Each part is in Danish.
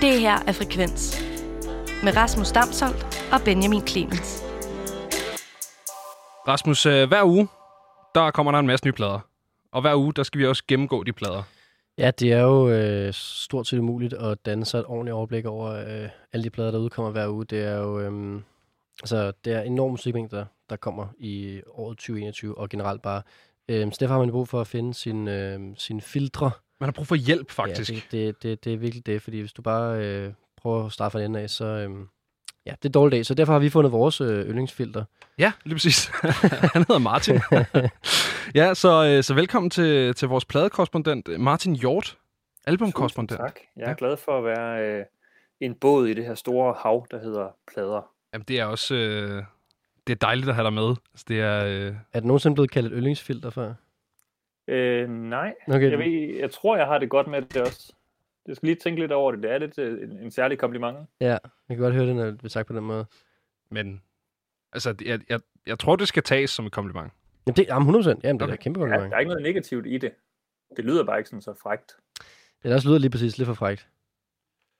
Det her er Frekvens med Rasmus Damsholdt og Benjamin Clemens. Rasmus, øh, hver uge, der kommer der en masse nye plader. Og hver uge, der skal vi også gennemgå de plader. Ja, det er jo øh, stort set umuligt at danne sig et ordentligt overblik over øh, alle de plader, der udkommer hver uge. Det er jo øh, altså, det er enorme musikmængder, der kommer i året 2021, og generelt bare. Øh, så derfor har man brug for at finde sin, øh, sin filtre. Man har brug for hjælp, faktisk. Ja, det, det, det, det er virkelig det, fordi hvis du bare øh, prøver at starte fra den af, så... Øh, ja, det er dårligt dag. Så derfor har vi fundet vores øh, yndlingsfilter. Ja, lige præcis. Han hedder Martin. ja, så, øh, så velkommen til, til vores pladekorrespondent, Martin Hjort, albumkorrespondent. Tak. Jeg er ja. glad for at være øh, en båd i det her store hav, der hedder plader. Jamen, det er også... Øh, det er dejligt at have dig med. Altså, det er, øh... er det nogensinde blevet kaldt et yndlingsfilter før? Øh, nej. Okay. Jeg, ved, jeg tror, jeg har det godt med det også. Jeg skal lige tænke lidt over det. Det er lidt øh, en, en særlig kompliment. Ja, jeg kan godt høre det, når det bliver sagt på den måde. Men altså, jeg, jeg, jeg tror, det skal tages som et kompliment. Jamen, det, jamen 100%. Jamen, det okay. er et kæmpe kompliment. Ja, der er ikke noget negativt i det. Det lyder bare ikke sådan så frægt. Det også lyder lige præcis lidt for frægt.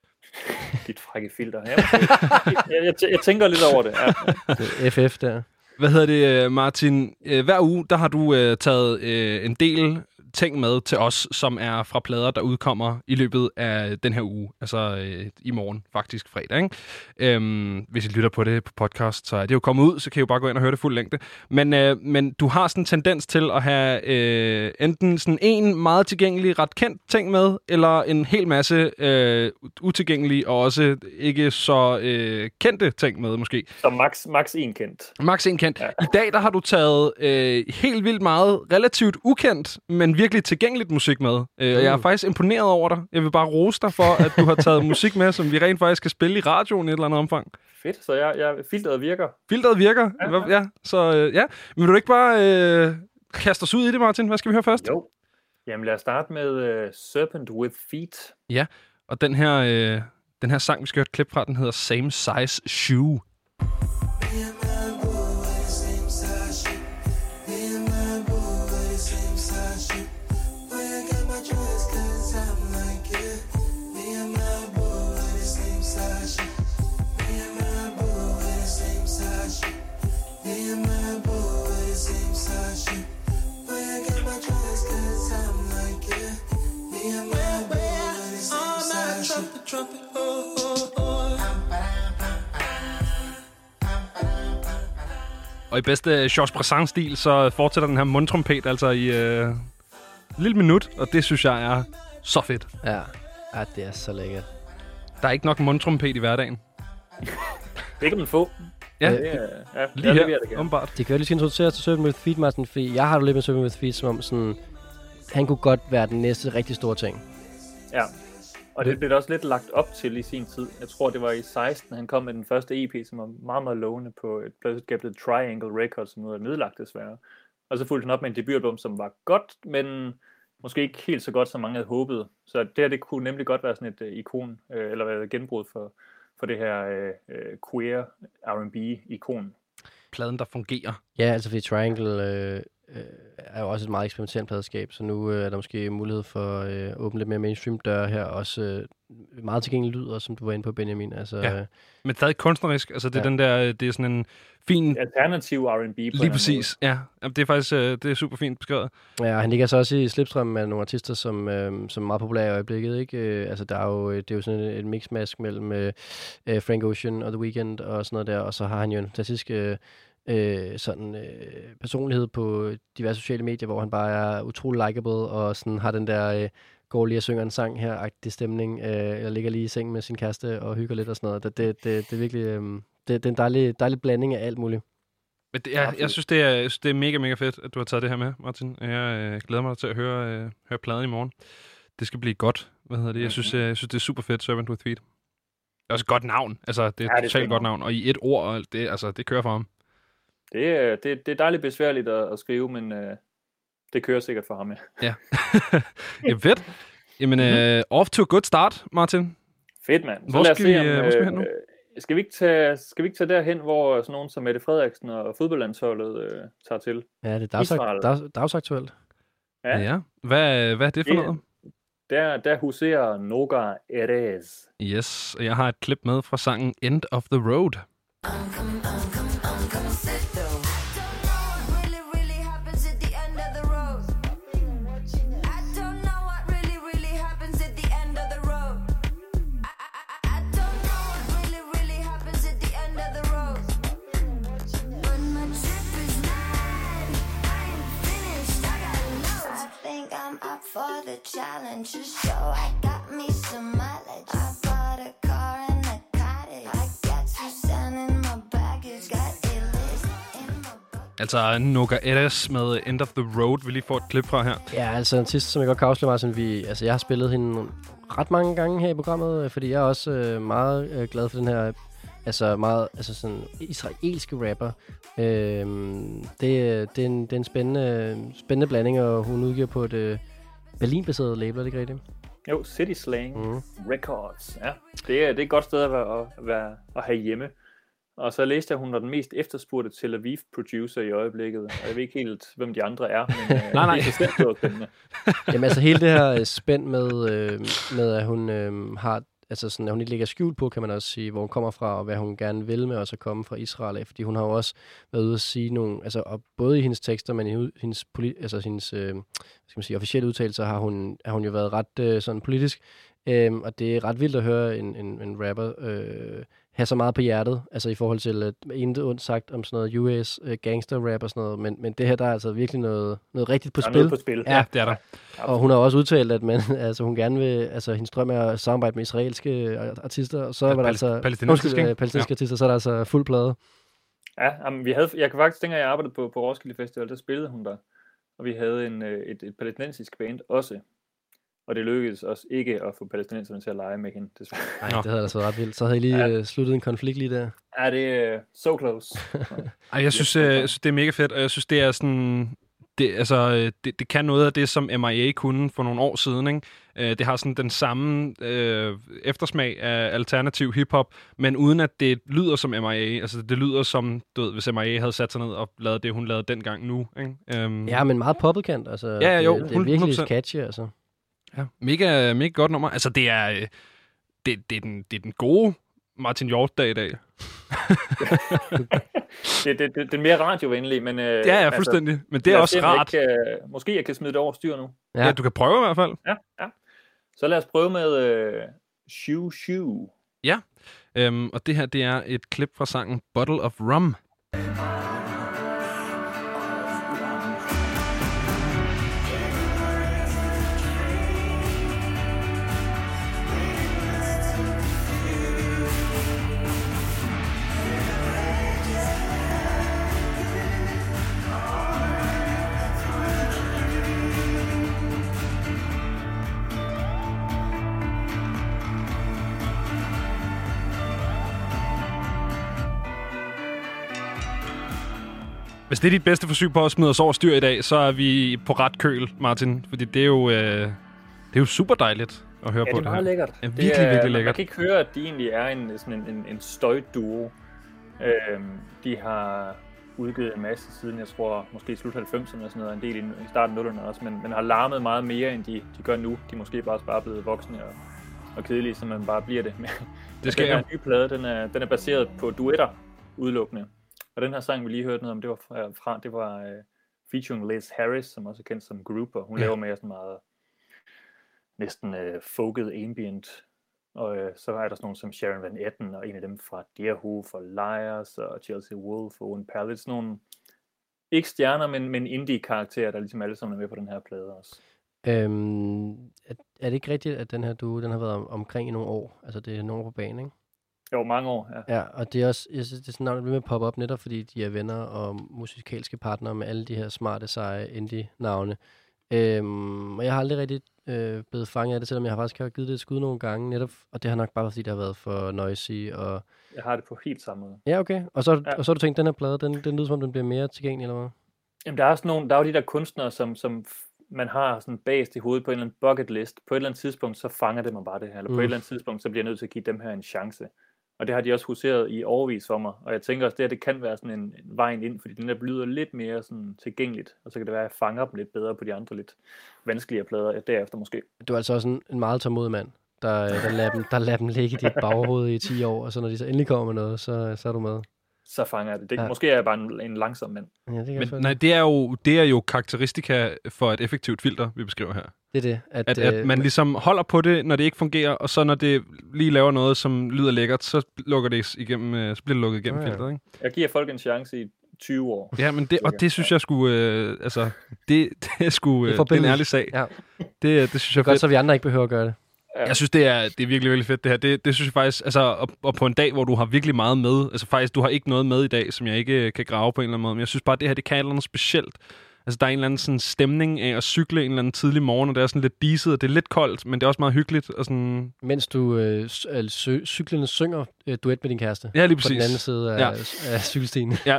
Dit frække filter. Ja, jeg, jeg, jeg, tænker lidt over det. Ja. det FF der. Hvad hedder det, øh, Martin? Øh, hver uge, der har du øh, taget øh, en del ting med til os, som er fra plader, der udkommer i løbet af den her uge. Altså øh, i morgen, faktisk fredag. Ikke? Øhm, hvis I lytter på det på podcast, så er det jo kommet ud, så kan I jo bare gå ind og høre det fuld længde. Men, øh, men du har sådan en tendens til at have øh, enten sådan en meget tilgængelig, ret kendt ting med, eller en hel masse øh, utilgængelige og også ikke så øh, kendte ting med, måske. Så max, max en kendt. Max en kendt. Ja. I dag, der har du taget øh, helt vildt meget relativt ukendt, men virkelig tilgængeligt musik med. Øh, og jeg er mm. faktisk imponeret over dig. Jeg vil bare rose dig for, at du har taget musik med, som vi rent faktisk kan spille i radioen i et eller andet omfang. Fedt, så jeg, jeg, filteret virker. Filteret virker, ja. ja. ja. Så øh, ja, men vil du ikke bare øh, kaste os ud i det, Martin? Hvad skal vi høre først? Jo. Jamen lad os starte med uh, Serpent with Feet. Ja, og den her, øh, den her sang, vi skal høre et klip fra, den hedder Same Size Shoe. Og i bedste Georges Brassens-stil, så fortsætter den her mundtrompet altså i øh, et lille minut, og det synes jeg er så fedt. Ja, ja det er så lækkert. Der er ikke nok mundtrompet i hverdagen. det kan man få. Ja, det, er, ja lige her, det åbenbart. Det kan jeg lige introducere til Servant with Feet, Martin, fordi jeg har jo lidt med Servant with Feet, som om sådan, han kunne godt være den næste rigtig store ting. Ja, og det blev der også lidt lagt op til i sin tid. Jeg tror, det var i 16, han kom med den første EP, som var meget, meget lovende på et pladselskab, der Triangle Records, som nu er nedlagt desværre. Og så fulgte han op med en debutalbum, som var godt, men måske ikke helt så godt, som mange havde håbet. Så det her, det kunne nemlig godt være sådan et uh, ikon, uh, eller et genbrud for, for det her uh, uh, queer R&B-ikon. Pladen, der fungerer. Ja, altså fordi Triangle øh, øh, er jo også et meget eksperimenterende pladeskab, så nu øh, er der måske mulighed for øh, at åbne lidt mere mainstream døre her. Også øh, meget tilgængelig lyd, også, som du var inde på, Benjamin. Altså, ja. Men stadig kunstnerisk. Altså, det er ja. den der, det er sådan en fin... Alternativ R&B. Lige præcis, måde. ja. Det er faktisk øh, det er super fint beskrevet. Ja, han ligger så også i slipstrømmen med nogle artister, som, øh, som er meget populære i øjeblikket. Ikke? Øh, altså, der er jo, det er jo sådan et mixmask mellem øh, Frank Ocean og The Weeknd og sådan noget der, og så har han jo en fantastisk... Øh, øh, sådan øh, personlighed på diverse sociale medier, hvor han bare er utrolig likable og sådan har den der øh, går lige og synger en sang her, agtig stemning, øh, eller ligger lige i seng med sin kæreste og hygger lidt og sådan noget. Det, det, det, det er virkelig øh, det, det er en dejlig, dejlig blanding af alt muligt. Men det, jeg, jeg, synes, det er, det er mega, mega fedt, at du har taget det her med, Martin. Jeg øh, glæder mig til at høre, øh, høre pladen i morgen. Det skal blive godt. Hvad hedder det? Jeg synes, jeg, jeg synes det er super fedt, Servant with Feet. Det er også et godt navn. Altså, det er et ja, totalt godt navn. Og i et ord, det, altså, det kører for ham. Det, det, det er dejligt besværligt at, at skrive, men uh, det kører sikkert for ham, ja. Ja, ja fedt. Jamen, mm-hmm. uh, off to a good start, Martin. Fedt, mand. Så hvor skal, vi, om, uh, hvor skal vi hen nu? Skal vi, ikke tage, skal vi ikke tage derhen, hvor sådan nogen som Mette Frederiksen og fodboldlandsholdet uh, tager til? Ja, det er dagsakt, dags, dagsaktuelt. Ja. ja. Hvad, hvad er det for det, noget? der, der huserer Noga Erez. Yes, og jeg har et klip med fra sangen End of the Road. really, challenge. Just show I got me some mileage. I bought a car and a cottage. I got Suzanne in my baggage. Got a list in my book. Altså Noga Eres med End of the Road, vil lige få et klip fra her. Ja, altså en sidste, som jeg godt kan afsløre, Martin, vi, altså jeg har spillet hende ret mange gange her i programmet, øh, fordi jeg er også øh, meget øh, glad for den her, altså meget, altså sådan israelske rapper. Øhm, det, det, er en, det er en spændende, spændende blanding, og hun udgiver på et Berlin-baseret label, er det ikke rigtigt? Jo, City Slang Mhm. Records. Ja, det er, det er et godt sted at, være, at, være, at have hjemme. Og så læste jeg, at hun er den mest efterspurgte Tel Aviv producer i øjeblikket. Og jeg ved ikke helt, hvem de andre er, men øh, Nej, nej. det er bestemt. Jamen altså hele det her øh, spænd med, øh, med at hun øh, har, altså sådan, at hun ikke lægger skjul på, kan man også sige, hvor hun kommer fra, og hvad hun gerne vil med også at komme fra Israel af, fordi hun har jo også været ude at sige nogle, altså og både i hendes tekster, men i hendes, poli- altså hendes øh, hvad skal man sige, officielle udtalelser, har hun, har hun jo været ret øh, sådan politisk, øh, og det er ret vildt at høre en, en, en rapper øh, have så meget på hjertet, altså i forhold til, at intet ondt sagt om sådan noget US øh, gangster rap og sådan noget, men, men det her, der er altså virkelig noget, noget rigtigt på Der er spil. noget på spil. Ja. Det er der. Og hun har også udtalt, at man, altså, hun gerne vil, altså, hendes drøm er at samarbejde med israelske øh, artister, og så Ja, var der altså, palæstinensiske, undskyld, ikke? øh, palæstinensiske artister, så er der altså fuld plade. Ja, jamen, vi havde, jeg kan faktisk, dengang jeg arbejdede på, på Roskilde Festival, der spillede hun der. Og vi havde en, øh, et, et palæstinensisk band også. Og det lykkedes os ikke at få palæstinenserne til at lege med hende, desværre. Nej, det havde altså været ret vildt. Så havde I lige Ja. øh, sluttet en konflikt lige der. Ja, det er uh, so close. Ej, jeg synes, øh, jeg synes, det er mega fedt, og jeg synes, det er sådan... Det, altså, det, det kan noget af det, som MIA kunne for nogle år siden. Ikke? Øh, det har sådan den samme øh, eftersmag af alternativ hiphop, men uden at det lyder som MIA. Altså, det lyder som, du ved, hvis MIA havde sat sig ned og lavet det, hun lavede dengang nu. Ikke? Øhm, Ja, men meget poppet kant. Altså, Ja, ja, jo, det, det er virkelig 100%. catchy, altså. Ja, mega, mega godt nummer. Altså, det er, øh, det, det, er, den, det er den gode Martin Hjort-dag i dag. det, det, det, det er mere radiovenlig, men... Øh, Det er jeg fuldstændig, men det er også se, om jeg rart. Ikke, øh, måske jeg kan smide det over styr nu. Ja. ja, du kan prøve i hvert fald. Ja, ja. Så lad os prøve med øh, Shoo Shoo. Øhm, og det her, det er et klip fra sangen Bottle of Rum. Hvis det er dit bedste forsøg på at smide os over styr i dag, så er vi på ret køl, Martin. Fordi det er jo, øh, det er jo super dejligt at høre Ja, på det er meget her. lækkert. Ja, Det virkelig, er- virkelig lækkert. Man kan ikke høre, at de egentlig er en, sådan en, en, en støjduo. Øhm, de har udgivet en masse siden, jeg tror, måske slut 90'erne og sådan noget, en del i, i starten af 0'erne også, men, men har larmet meget mere, end de, de gør nu. De er måske bare, bare blevet voksne og, og kedelige, så man bare bliver det. Det skal den her nye plade, den er, den er baseret på duetter udelukkende. Og den her sang, vi lige hørte noget om, det var fra, det var uh, featuring Liz Harris, som også er kendt som Grouper. Hun Ja. laver mere sådan meget næsten uh, folket ambient. Og uh, så er der sådan nogle som Sharon Van Etten, og en af dem fra Deerhoof og Liars og Chelsea Wolf og Owen Pallet. Sådan nogle, ikke stjerner, men, men indie-karakterer, der ligesom alle sammen er med på den her plade også. Øhm, er, er det ikke rigtigt, at den her duo, den har været om, omkring i nogle år? Altså, det er nogle år på banen, ikke? Jo, mange år, ja. Ja, og det er også, jeg synes, det er sådan navnet med poppe op, netop fordi de er venner og musikalske partnere med alle de her smarte, seje indie-navne. Øhm, og jeg har aldrig rigtig øh, blevet fanget af det, selvom jeg har faktisk har givet det et skud nogle gange, netop, og det har nok bare fordi det har været for noisy, og Jeg har det på helt samme måde. ja, okay. Og så, ja. Og så har du tænkt, den her plade, den, den lyder som om, den bliver mere tilgængelig, eller hvad? Jamen, der er også nogle, der er jo de der kunstnere, som, som man har sådan bagest i hovedet på en eller anden bucket list. På et eller andet tidspunkt, så fanger det mig bare det her. Eller på Mm. et eller andet tidspunkt, så bliver jeg nødt til at give dem her en chance. Og det har de også huseret i overvis for mig. Og jeg tænker også, det her det kan være sådan en, en vejen ind, fordi den der lyder lidt mere sådan tilgængeligt. Og så kan det være, at jeg fanger dem lidt bedre på de andre lidt vanskeligere plader derefter måske. Du er altså også en, en meget tålmodig mand, der, der, lader dem, der lader dem ligge i dit baghoved i 10 år, og så når de så endelig kommer med noget, så, så er du med. Så fanger jeg det. det Ja. Måske er jeg bare en, en langsom mand. Ja, det kan Men nej, det er, jo, det er jo karakteristika for et effektivt filter, vi beskriver her. Det er det. At, At, øh, at man ligesom holder på det, når det ikke fungerer, og så når det lige laver noget, som lyder lækkert, så lukker det igennem, øh, så bliver det lukket igennem Ja, ja. filteret, ikke? Jeg giver folk en chance i 20 år. Ja, men det, og det synes jeg skulle, øh, altså, det, det er sgu, Det er øh, det er en ærlig sag. Ja. Det, det synes jeg er Godt, fedt. så vi andre ikke behøver at gøre det. Jeg synes, det er, det er virkelig, virkelig fedt, det her. Det, det synes jeg faktisk, altså, og, og på en dag, hvor du har virkelig meget med, altså faktisk, du har ikke noget med i dag, som jeg ikke øh, kan grave på en eller anden måde, men jeg synes bare, det her, det kan et eller andet specielt. Altså, der er en eller anden sådan stemning af at cykle en eller anden tidlig morgen, og det er sådan lidt diset, og det er lidt koldt, men det er også meget hyggeligt, og sådan... Mens du øh, øh, sø- cyklende synger øh, duet med din kæreste. Ja, lige På den anden præcis. side af, Ja. af cykelstien. Ja,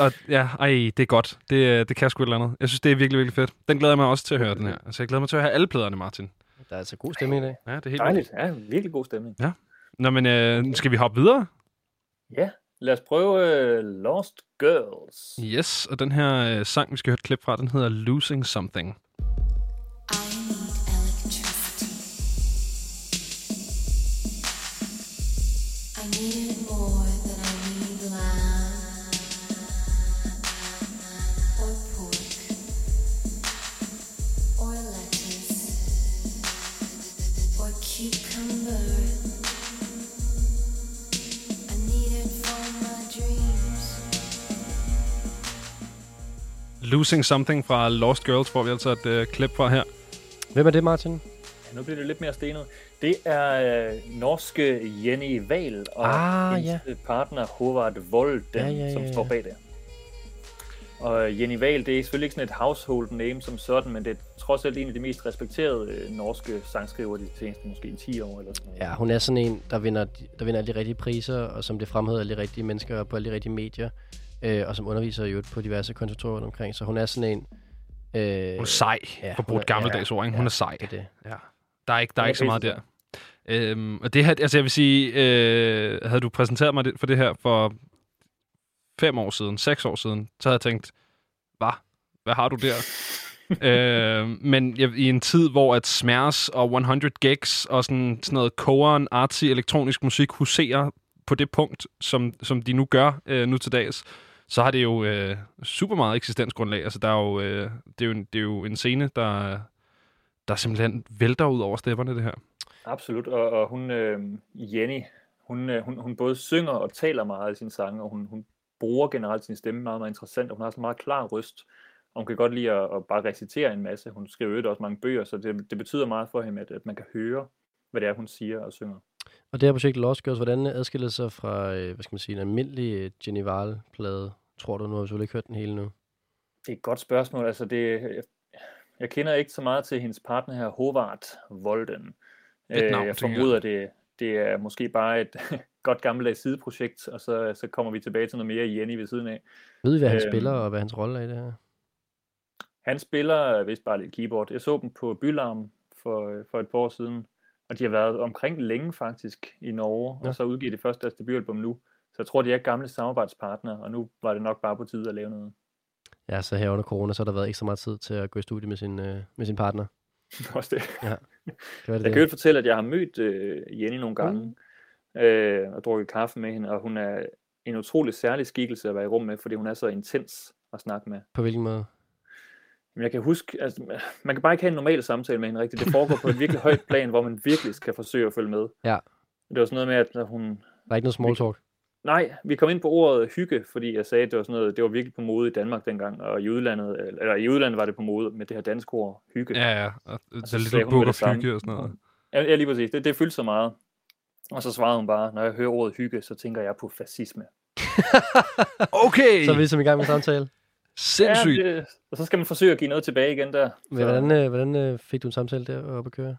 og, ja, ej, det er godt. Det, øh, det kan sgu et eller andet. Jeg synes, det er virkelig, virkelig fedt. Den glæder jeg mig også til at høre, den her. Altså, jeg glæder mig til at høre alle pladerne, Martin. Der er altså god stemning i dag. Ja, det er helt Dejligt. Ja, virkelig god stemning. vildt. Nå, men øh, skal vi hoppe videre? Ja, lad os prøve uh, Lost Girls. Yes, og den her øh, sang, vi skal høre et klip fra, den hedder Losing Something. I need electricity. I need it more Losing Something fra Lost Girls får vi altså et øh, klip fra her. Hvem er det, Martin? Ja, nu bliver det lidt mere stenet. Det er øh, norske Jenny Wahl og Ah, hendes ja. partner Håvard Volden, Ja, ja, ja, som ja. står bag det. Og Jenny Wahl, det er selvfølgelig ikke sådan et household name som sådan, men det er trods alt en af de mest respekterede øh, norske sangskriver de seneste måske 10 år eller sådan noget. Ja, hun er sådan en, der vinder, der vinder alle de rigtige priser, og som det fremhæver alle de rigtige mennesker på alle de rigtige medier, øh, og som underviser jo på diverse konservatorier rundt omkring. Så hun er sådan en... Øh, Hun er sej, ja, ja, for at hun bruge er- et gammeldags ord, ikke? Hun ja, er sej. Det er det. Ja. Der er ikke, der er er ikke så meget der. Øhm, og det her, altså jeg vil sige, øh, havde du præsenteret mig det- for det her for fem år siden, seks år siden, så havde jeg tænkt, hvad? Hvad har du der? øh, men jeg, i en tid, hvor at Smærs og 100 Gigs og sådan, sådan noget koren, artsy, elektronisk musik huserer på det punkt, som, som de nu gør øh, nu til dags, så har det jo øh, super meget eksistensgrundlag. Altså, der er jo, øh, det, er jo en, det er jo en scene, der, der simpelthen vælter ud over stepperne, det her. Absolut, og, og hun, øh, Jenny, hun, øh, hun, hun både synger og taler meget i sine sange, og hun, hun bruger generelt sin stemme meget, meget interessant, og hun har sådan en meget klar røst, og hun kan godt lide at, at bare recitere en masse. Hun skriver jo også mange bøger, så det, det betyder meget for hende, at, at man kan høre, hvad det er, hun siger og synger. Og det her projekt Lost Girls, hvordan adskiller det sig fra, øh, hvad skal man sige, en almindelig øh, Jenny Wahl-plade, tror du nu? har du selvfølgelig ikke hørt den hele nu. Det er et godt spørgsmål. Altså det, jeg, jeg kender ikke så meget til hendes partner her, Håvard Volden. Et navn, jeg formoder, det, det er måske bare et godt gammeldags sideprojekt, og så, så kommer vi tilbage til noget mere Jenny ved siden af. Ved I, hvad han Øhm. spiller, og hvad hans rolle er i det her? Han spiller vist bare lidt keyboard. Jeg så dem på Bylarm for, for et par år siden, og de har været omkring længe faktisk i Norge, Ja. og så udgiver de først deres debutalbum nu. Så jeg tror, de er gamle samarbejdspartnere, og nu var det nok bare på tide at lave noget. Ja, så her under corona, så har der været ekstra meget tid til at gå i studie med sin, øh, med sin partner. Også det. Kan være det Jeg kan jo fortælle, at jeg har mødt øh, Jenny nogle gange, øh, og drukket kaffe med hende, og hun er en utrolig særlig skikkelse at være i rum med, fordi hun er så intens at snakke med. På hvilken måde? Men jeg kan huske, altså, man kan bare ikke have en normal samtale med hende rigtigt. Det foregår på et virkelig højt plan, hvor man virkelig skal forsøge at følge med. Ja. Det var sådan noget med, at hun... Der er ikke noget small talk. Nej, vi kom ind på ordet hygge, fordi jeg sagde, at det var sådan noget, det var virkelig på mode i Danmark dengang, og i udlandet, eller i udlandet var det på mode med det her danske ord, hygge. Ja, ja. Og så sagde Little hun med Book of. Hygge og sådan noget. Ja, ja lige præcis. Det, det fyldte så meget. Og så svarede hun bare, når jeg hører ordet hygge, så tænker jeg på fascisme. Okay! Så er vi ligesom i gang med samtale. Sindssygt! Ja, det, og så skal man forsøge at give noget tilbage igen der. Men Så, hvordan, øh, hvordan øh, fik du en samtale der op at køre?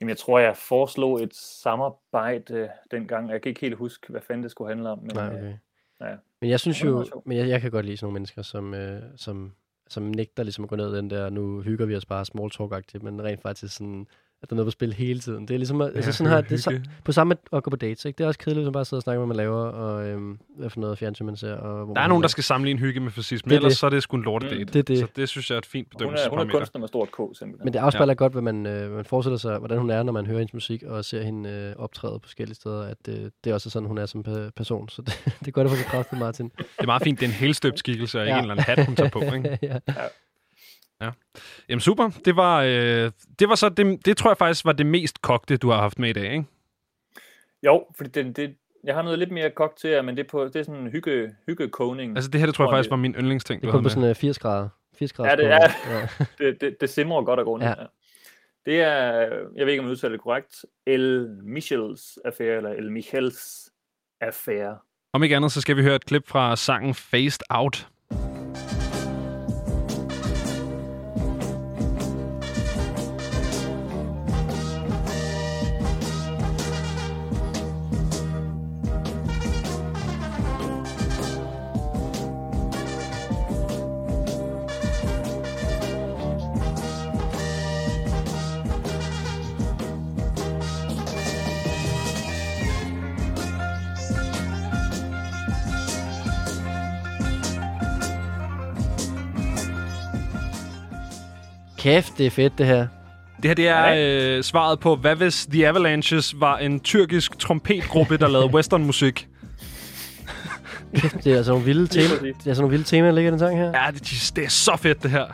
Jamen, jeg tror, jeg foreslog et samarbejde øh, dengang. Jeg kan ikke helt huske, hvad fanden det skulle handle om. Men, Nej, øh, okay. ja. Men jeg synes jo, men jeg, jeg kan godt lide sådan nogle mennesker, som, øh, som, som nægter ligesom at gå ned den der, nu hygger vi os bare small talk men rent faktisk sådan, at der er noget på spil hele tiden. Det er ligesom, at, altså Ja, sådan her, det er så, på samme med at gå på dates, ikke? Det er også kedeligt, at man bare sidder og snakker, hvad man laver, og øhm, hvad for noget fjernsyn man ser. Og hvor Der er nogen, der er. skal sammenligne hygge med fascisme, Det er ellers det. så er det sgu en lortedate. Mm. Det er det. Så det synes jeg er et fint Hun er, hun er kunstner med stort K, simpelthen. Men det afspejler ja. godt, hvad man, øh, man forestiller sig, hvordan hun er, når man hører hendes musik, og ser hende øh, optræde på forskellige steder, at øh, det er også sådan, hun er som pe- person. Så det, det er godt at få bekræftet, Martin. Det er meget fint, det er en helstøbt skikkelse, og ikke Ja. en eller anden hat, hun tager på. Ikke? ja. Jamen super, det var, øh, det var så det, det tror jeg faktisk var det mest kogte, du har haft med i dag, ikke? Jo, fordi det, det, jeg har noget lidt mere kogt til jer, men det er, på, det er sådan en hygge, hygge-koning. Altså det her, det tror jeg Tror faktisk var min yndlingsting, Det er havde på sådan øh, 80 grader. 80 grader. Ja, det er- Ja. det, det, det simrer godt af grunden. Ja. Ja. Det er, jeg ved ikke, om jeg udtaler det korrekt, El Michels affære, eller El Michels affære. Om ikke andet, så skal vi høre et klip fra sangen Phased Out. Kæft, det er fedt, det her. Det her det Ja, er øh, svaret på, hvad hvis The Avalanches var en tyrkisk trompetgruppe, der lavede westernmusik? Kæft, det er altså nogle vilde temaer. Det er altså nogle vilde temaer, der ligger i den sang her. Ja, det, det er så fedt, det her.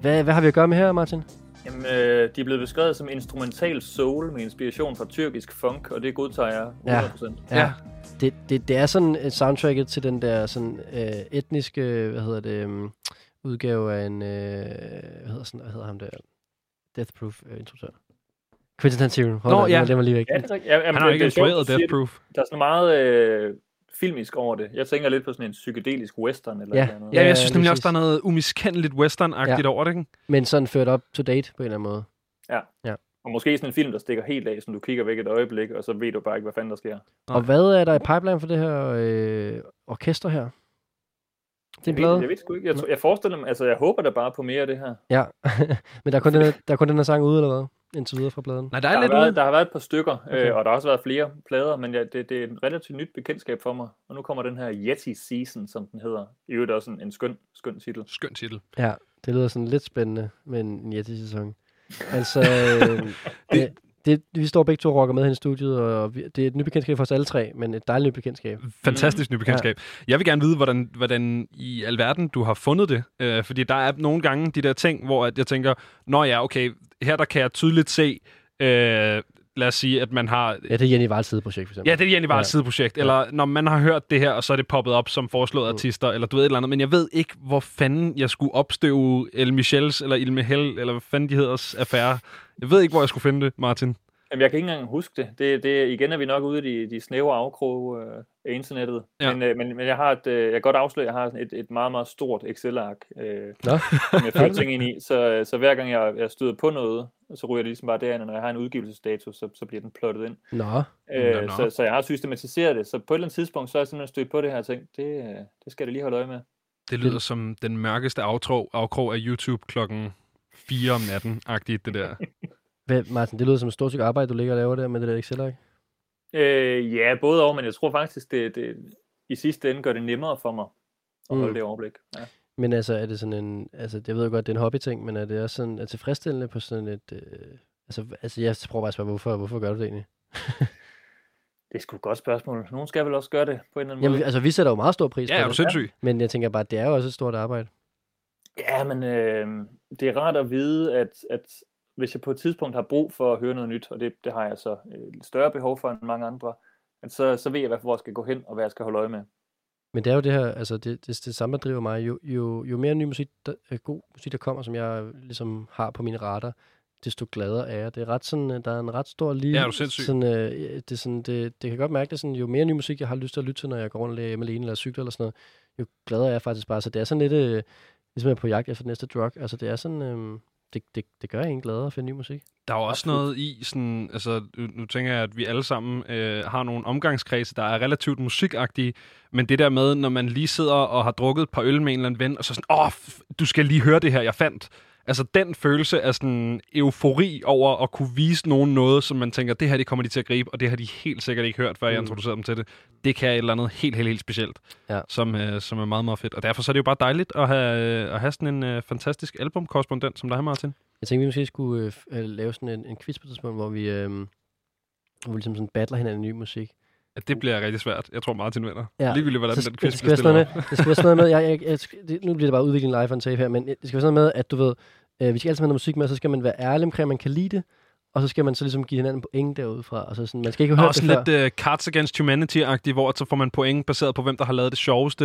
Hvad, hvad har vi at gøre med her, Martin? Jamen, øh, de er blevet beskrevet som instrumental soul med inspiration fra tyrkisk funk, og det godtager jeg 100%. Ja. Ja. Det, det, det er sådan et soundtracket til den der sådan øh, etniske, hvad hedder det, um, udgave af en, øh, hvad hedder, sådan, hvad hedder ham der? Death Proof øh, instruktør. Quentin Tarantino. Hold Nå, da, ja. Den var lige væk. Ja, det er. Ja, jamen, Han har jo det- ikke det er instrueret Death det. Proof. Der er sådan meget øh, filmisk over det. Jeg tænker lidt på sådan en psykedelisk western eller Ja. noget andet. Ja, Ja, jeg synes nemlig også, der er noget umiskendeligt western-agtigt Ja. over det, ikke? Men sådan ført op to date på en eller anden måde. Og måske sådan en film, der stikker helt af, som du kigger væk et øjeblik, og så ved du bare ikke, hvad fanden der sker. Nej. Og hvad er der i pipeline for det her øh, orkester her? Det er en Jeg ved, plade? jeg ved sgu ikke. Jeg, tror- jeg forestiller mig, altså jeg håber da bare på mere af det her. Ja, men der er, kun den der er kun den her sang ude, eller hvad? Indtil videre fra pladen. Nej, der Der er har, lidt været, ude. der har været et par stykker, Okay. okay. øh, og der har også været flere plader, men ja, det, det er et relativt nyt bekendtskab for mig. Og nu kommer den her Yeti Season, som den hedder. I øvrigt også en, en skøn, skøn titel. Skøn titel. Ja, det lyder sådan lidt spændende med en, en Yeti-sæson. Altså, øh, det, det, vi står begge to og rocker med hen i studiet, og vi, det er et nyt bekendtskab for os alle tre, men et dejligt nyt bekendtskab. Fantastisk nyt bekendtskab. Jeg vil gerne vide, hvordan, hvordan i alverden du har fundet det. Øh, fordi der er nogle gange de der ting, hvor at jeg tænker, nå ja, okay, her der kan jeg tydeligt se, øh, lad os sige, at man har... Ja, det er Jenny Valls sideprojekt, for eksempel. Ja, det er egentlig bare Ja. sideprojekt. Eller når man har hørt det her, og så er det poppet op som foreslået Mm. artister, eller du ved et eller andet. Men jeg ved ikke, hvor fanden jeg skulle opstøve El Michels, eller Il Michel, eller hvad fanden de hedder, affære. Jeg ved ikke, hvor jeg skulle finde det, Martin. Jamen, jeg kan ikke engang huske det. det, det igen er vi nok ude i de, de snævre afkrog øh, af internettet. Ja. Men, øh, men, men jeg har et, øh, jeg kan godt afsløre, at jeg har et, et meget, meget stort Excel-ark, øh, som jeg følger ting ind i. Så, så hver gang jeg, jeg støder på noget, så ryger det ligesom bare derind, og når jeg har en udgivelsesdato, så, så bliver den plottet ind. nå. Øh, Nå, nå. så, så jeg har systematiseret det. Så på et eller andet tidspunkt, så er jeg simpelthen stødt på det her og tænkt, det, øh, det skal jeg lige holde øje med. Det lyder som den mørkeste afkrog, afkrog af YouTube klokken 4 om natten-agtigt, det der. Hvad, Martin, det lyder som et stort stykke arbejde, du ligger og laver der med det der Excel-ark. Øh, ja, både over, men jeg tror faktisk, det, det i sidste ende gør det nemmere for mig at holde Mm. det overblik. Ja. Men altså, er det sådan en... Altså, jeg ved jo godt, det er en hobbyting, men er det også sådan er tilfredsstillende på sådan et... Øh, altså, altså, jeg prøver bare at spørge, hvorfor, hvorfor gør du det egentlig? Det er sgu et godt spørgsmål. Nogen skal vel også gøre det på en eller anden Jamen, måde. altså, vi sætter jo meget stor pris Ja, på er du det. sindssyg? Men jeg tænker bare, det er jo også et stort arbejde. Ja, men øh, det er rart at vide, at, at hvis jeg på et tidspunkt har brug for at høre noget nyt, og det, det har jeg så øh, et større behov for end mange andre, at så, så ved jeg, hvor jeg skal gå hen, og hvad jeg skal holde øje med. Men det er jo det her, altså det, det, det samme, der driver mig. Jo, jo, jo mere ny musik, der, øh, god musik, der kommer, som jeg ligesom har på mine radar, desto gladere er jeg. Det er ret sådan, øh, der er en ret stor lige... Ja, er du sindssyg? Sådan, øh, det, er sådan, det, det kan godt mærke det sådan, jo mere ny musik, jeg har lyst til at lytte til, når jeg går rundt og lærer hjemme alene eller cykler eller sådan noget, jo gladere er jeg faktisk bare. Så det er sådan lidt, øh, ligesom jeg er på jagt efter næste drug. Altså det er sådan, øh, det, det, det gør en glad at finde ny musik. Der er jo også Absolut. noget i, sådan, altså, nu, nu tænker jeg, at vi alle sammen øh, har nogle omgangskredse, der er relativt musikagtige, men det der med, når man lige sidder og har drukket et par øl med en eller anden ven, og så sådan, åh, f- du skal lige høre det her, jeg fandt. Altså den følelse af sådan eufori over at kunne vise nogen noget, som man tænker, det her det kommer de til at gribe, og det har de helt sikkert ikke hørt, før jeg Mm. introducerede dem til det. Det kan et eller andet helt, helt, helt specielt, Ja. som, øh, som er meget, meget fedt. Og derfor så er det jo bare dejligt at have, øh, at have sådan en øh, fantastisk albumkorrespondent som dig, Martin. Jeg tænkte, vi måske skulle øh, øh, lave sådan en, en quiz på et tidspunkt, hvor vi, øh, hvor vi ligesom sådan battler hinanden i ny musik. Ja, det bliver rigtig svært. Jeg tror, Martin vinder. Ja. Ligegyldigt, hvordan Så den quiz bliver stillet noget, det skal være sådan noget med, jeg, jeg, jeg, det, nu bliver det bare udvikling live on tape her, men det skal være sådan noget med, at du ved, øh, vi skal altid have noget musik med, så skal man være ærlig omkring, at man kan lide det, og så skal man så ligesom give hinanden point derudfra, og så sådan, man skal ikke have hørt Og det sådan før. lidt uh, Cards Against Humanity-agtigt, hvor så får man point baseret på, hvem der har lavet det sjoveste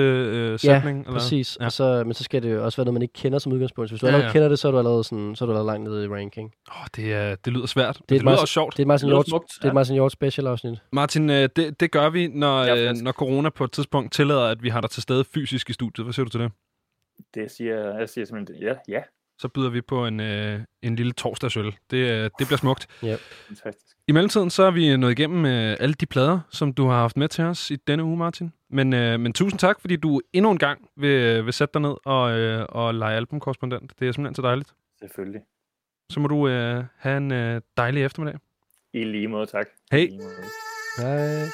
uh, sætning. Ja, præcis. Ja. Ja. Og så, men så skal det jo også være noget, man ikke kender som udgangspunkt. Så hvis du Ja, allerede ja. kender det, så er du allerede, sådan, så er du allerede langt nede i ranking. Åh, det, er, det lyder svært, det, et det lyder meget- også sjovt. Det er Martin Det Hjort, smukt, det er. Martin Hjort special afsnit. Martin, øh, det, det gør vi, når, Ja, frisk. når corona på et tidspunkt tillader, at vi har dig til stede fysisk i studiet. Hvad siger du til det? Det siger jeg siger simpelthen, ja, ja, Så byder vi på en, øh, en lille torsdagsøl. Det, øh, det bliver smukt. fantastisk. I mellemtiden så er vi nået igennem øh, alle de plader, som du har haft med til os i denne uge, Martin. Men, øh, men tusind tak, fordi du endnu en gang vil, vil sætte dig ned og, øh, og lege albumkorrespondent. Det er simpelthen så dejligt. Selvfølgelig. Så må du øh, have en øh, dejlig eftermiddag. I lige måde, tak. Hej. Hej.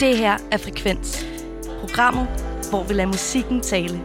Det her er Frekvens. Programmet, hvor vi lader musikken tale.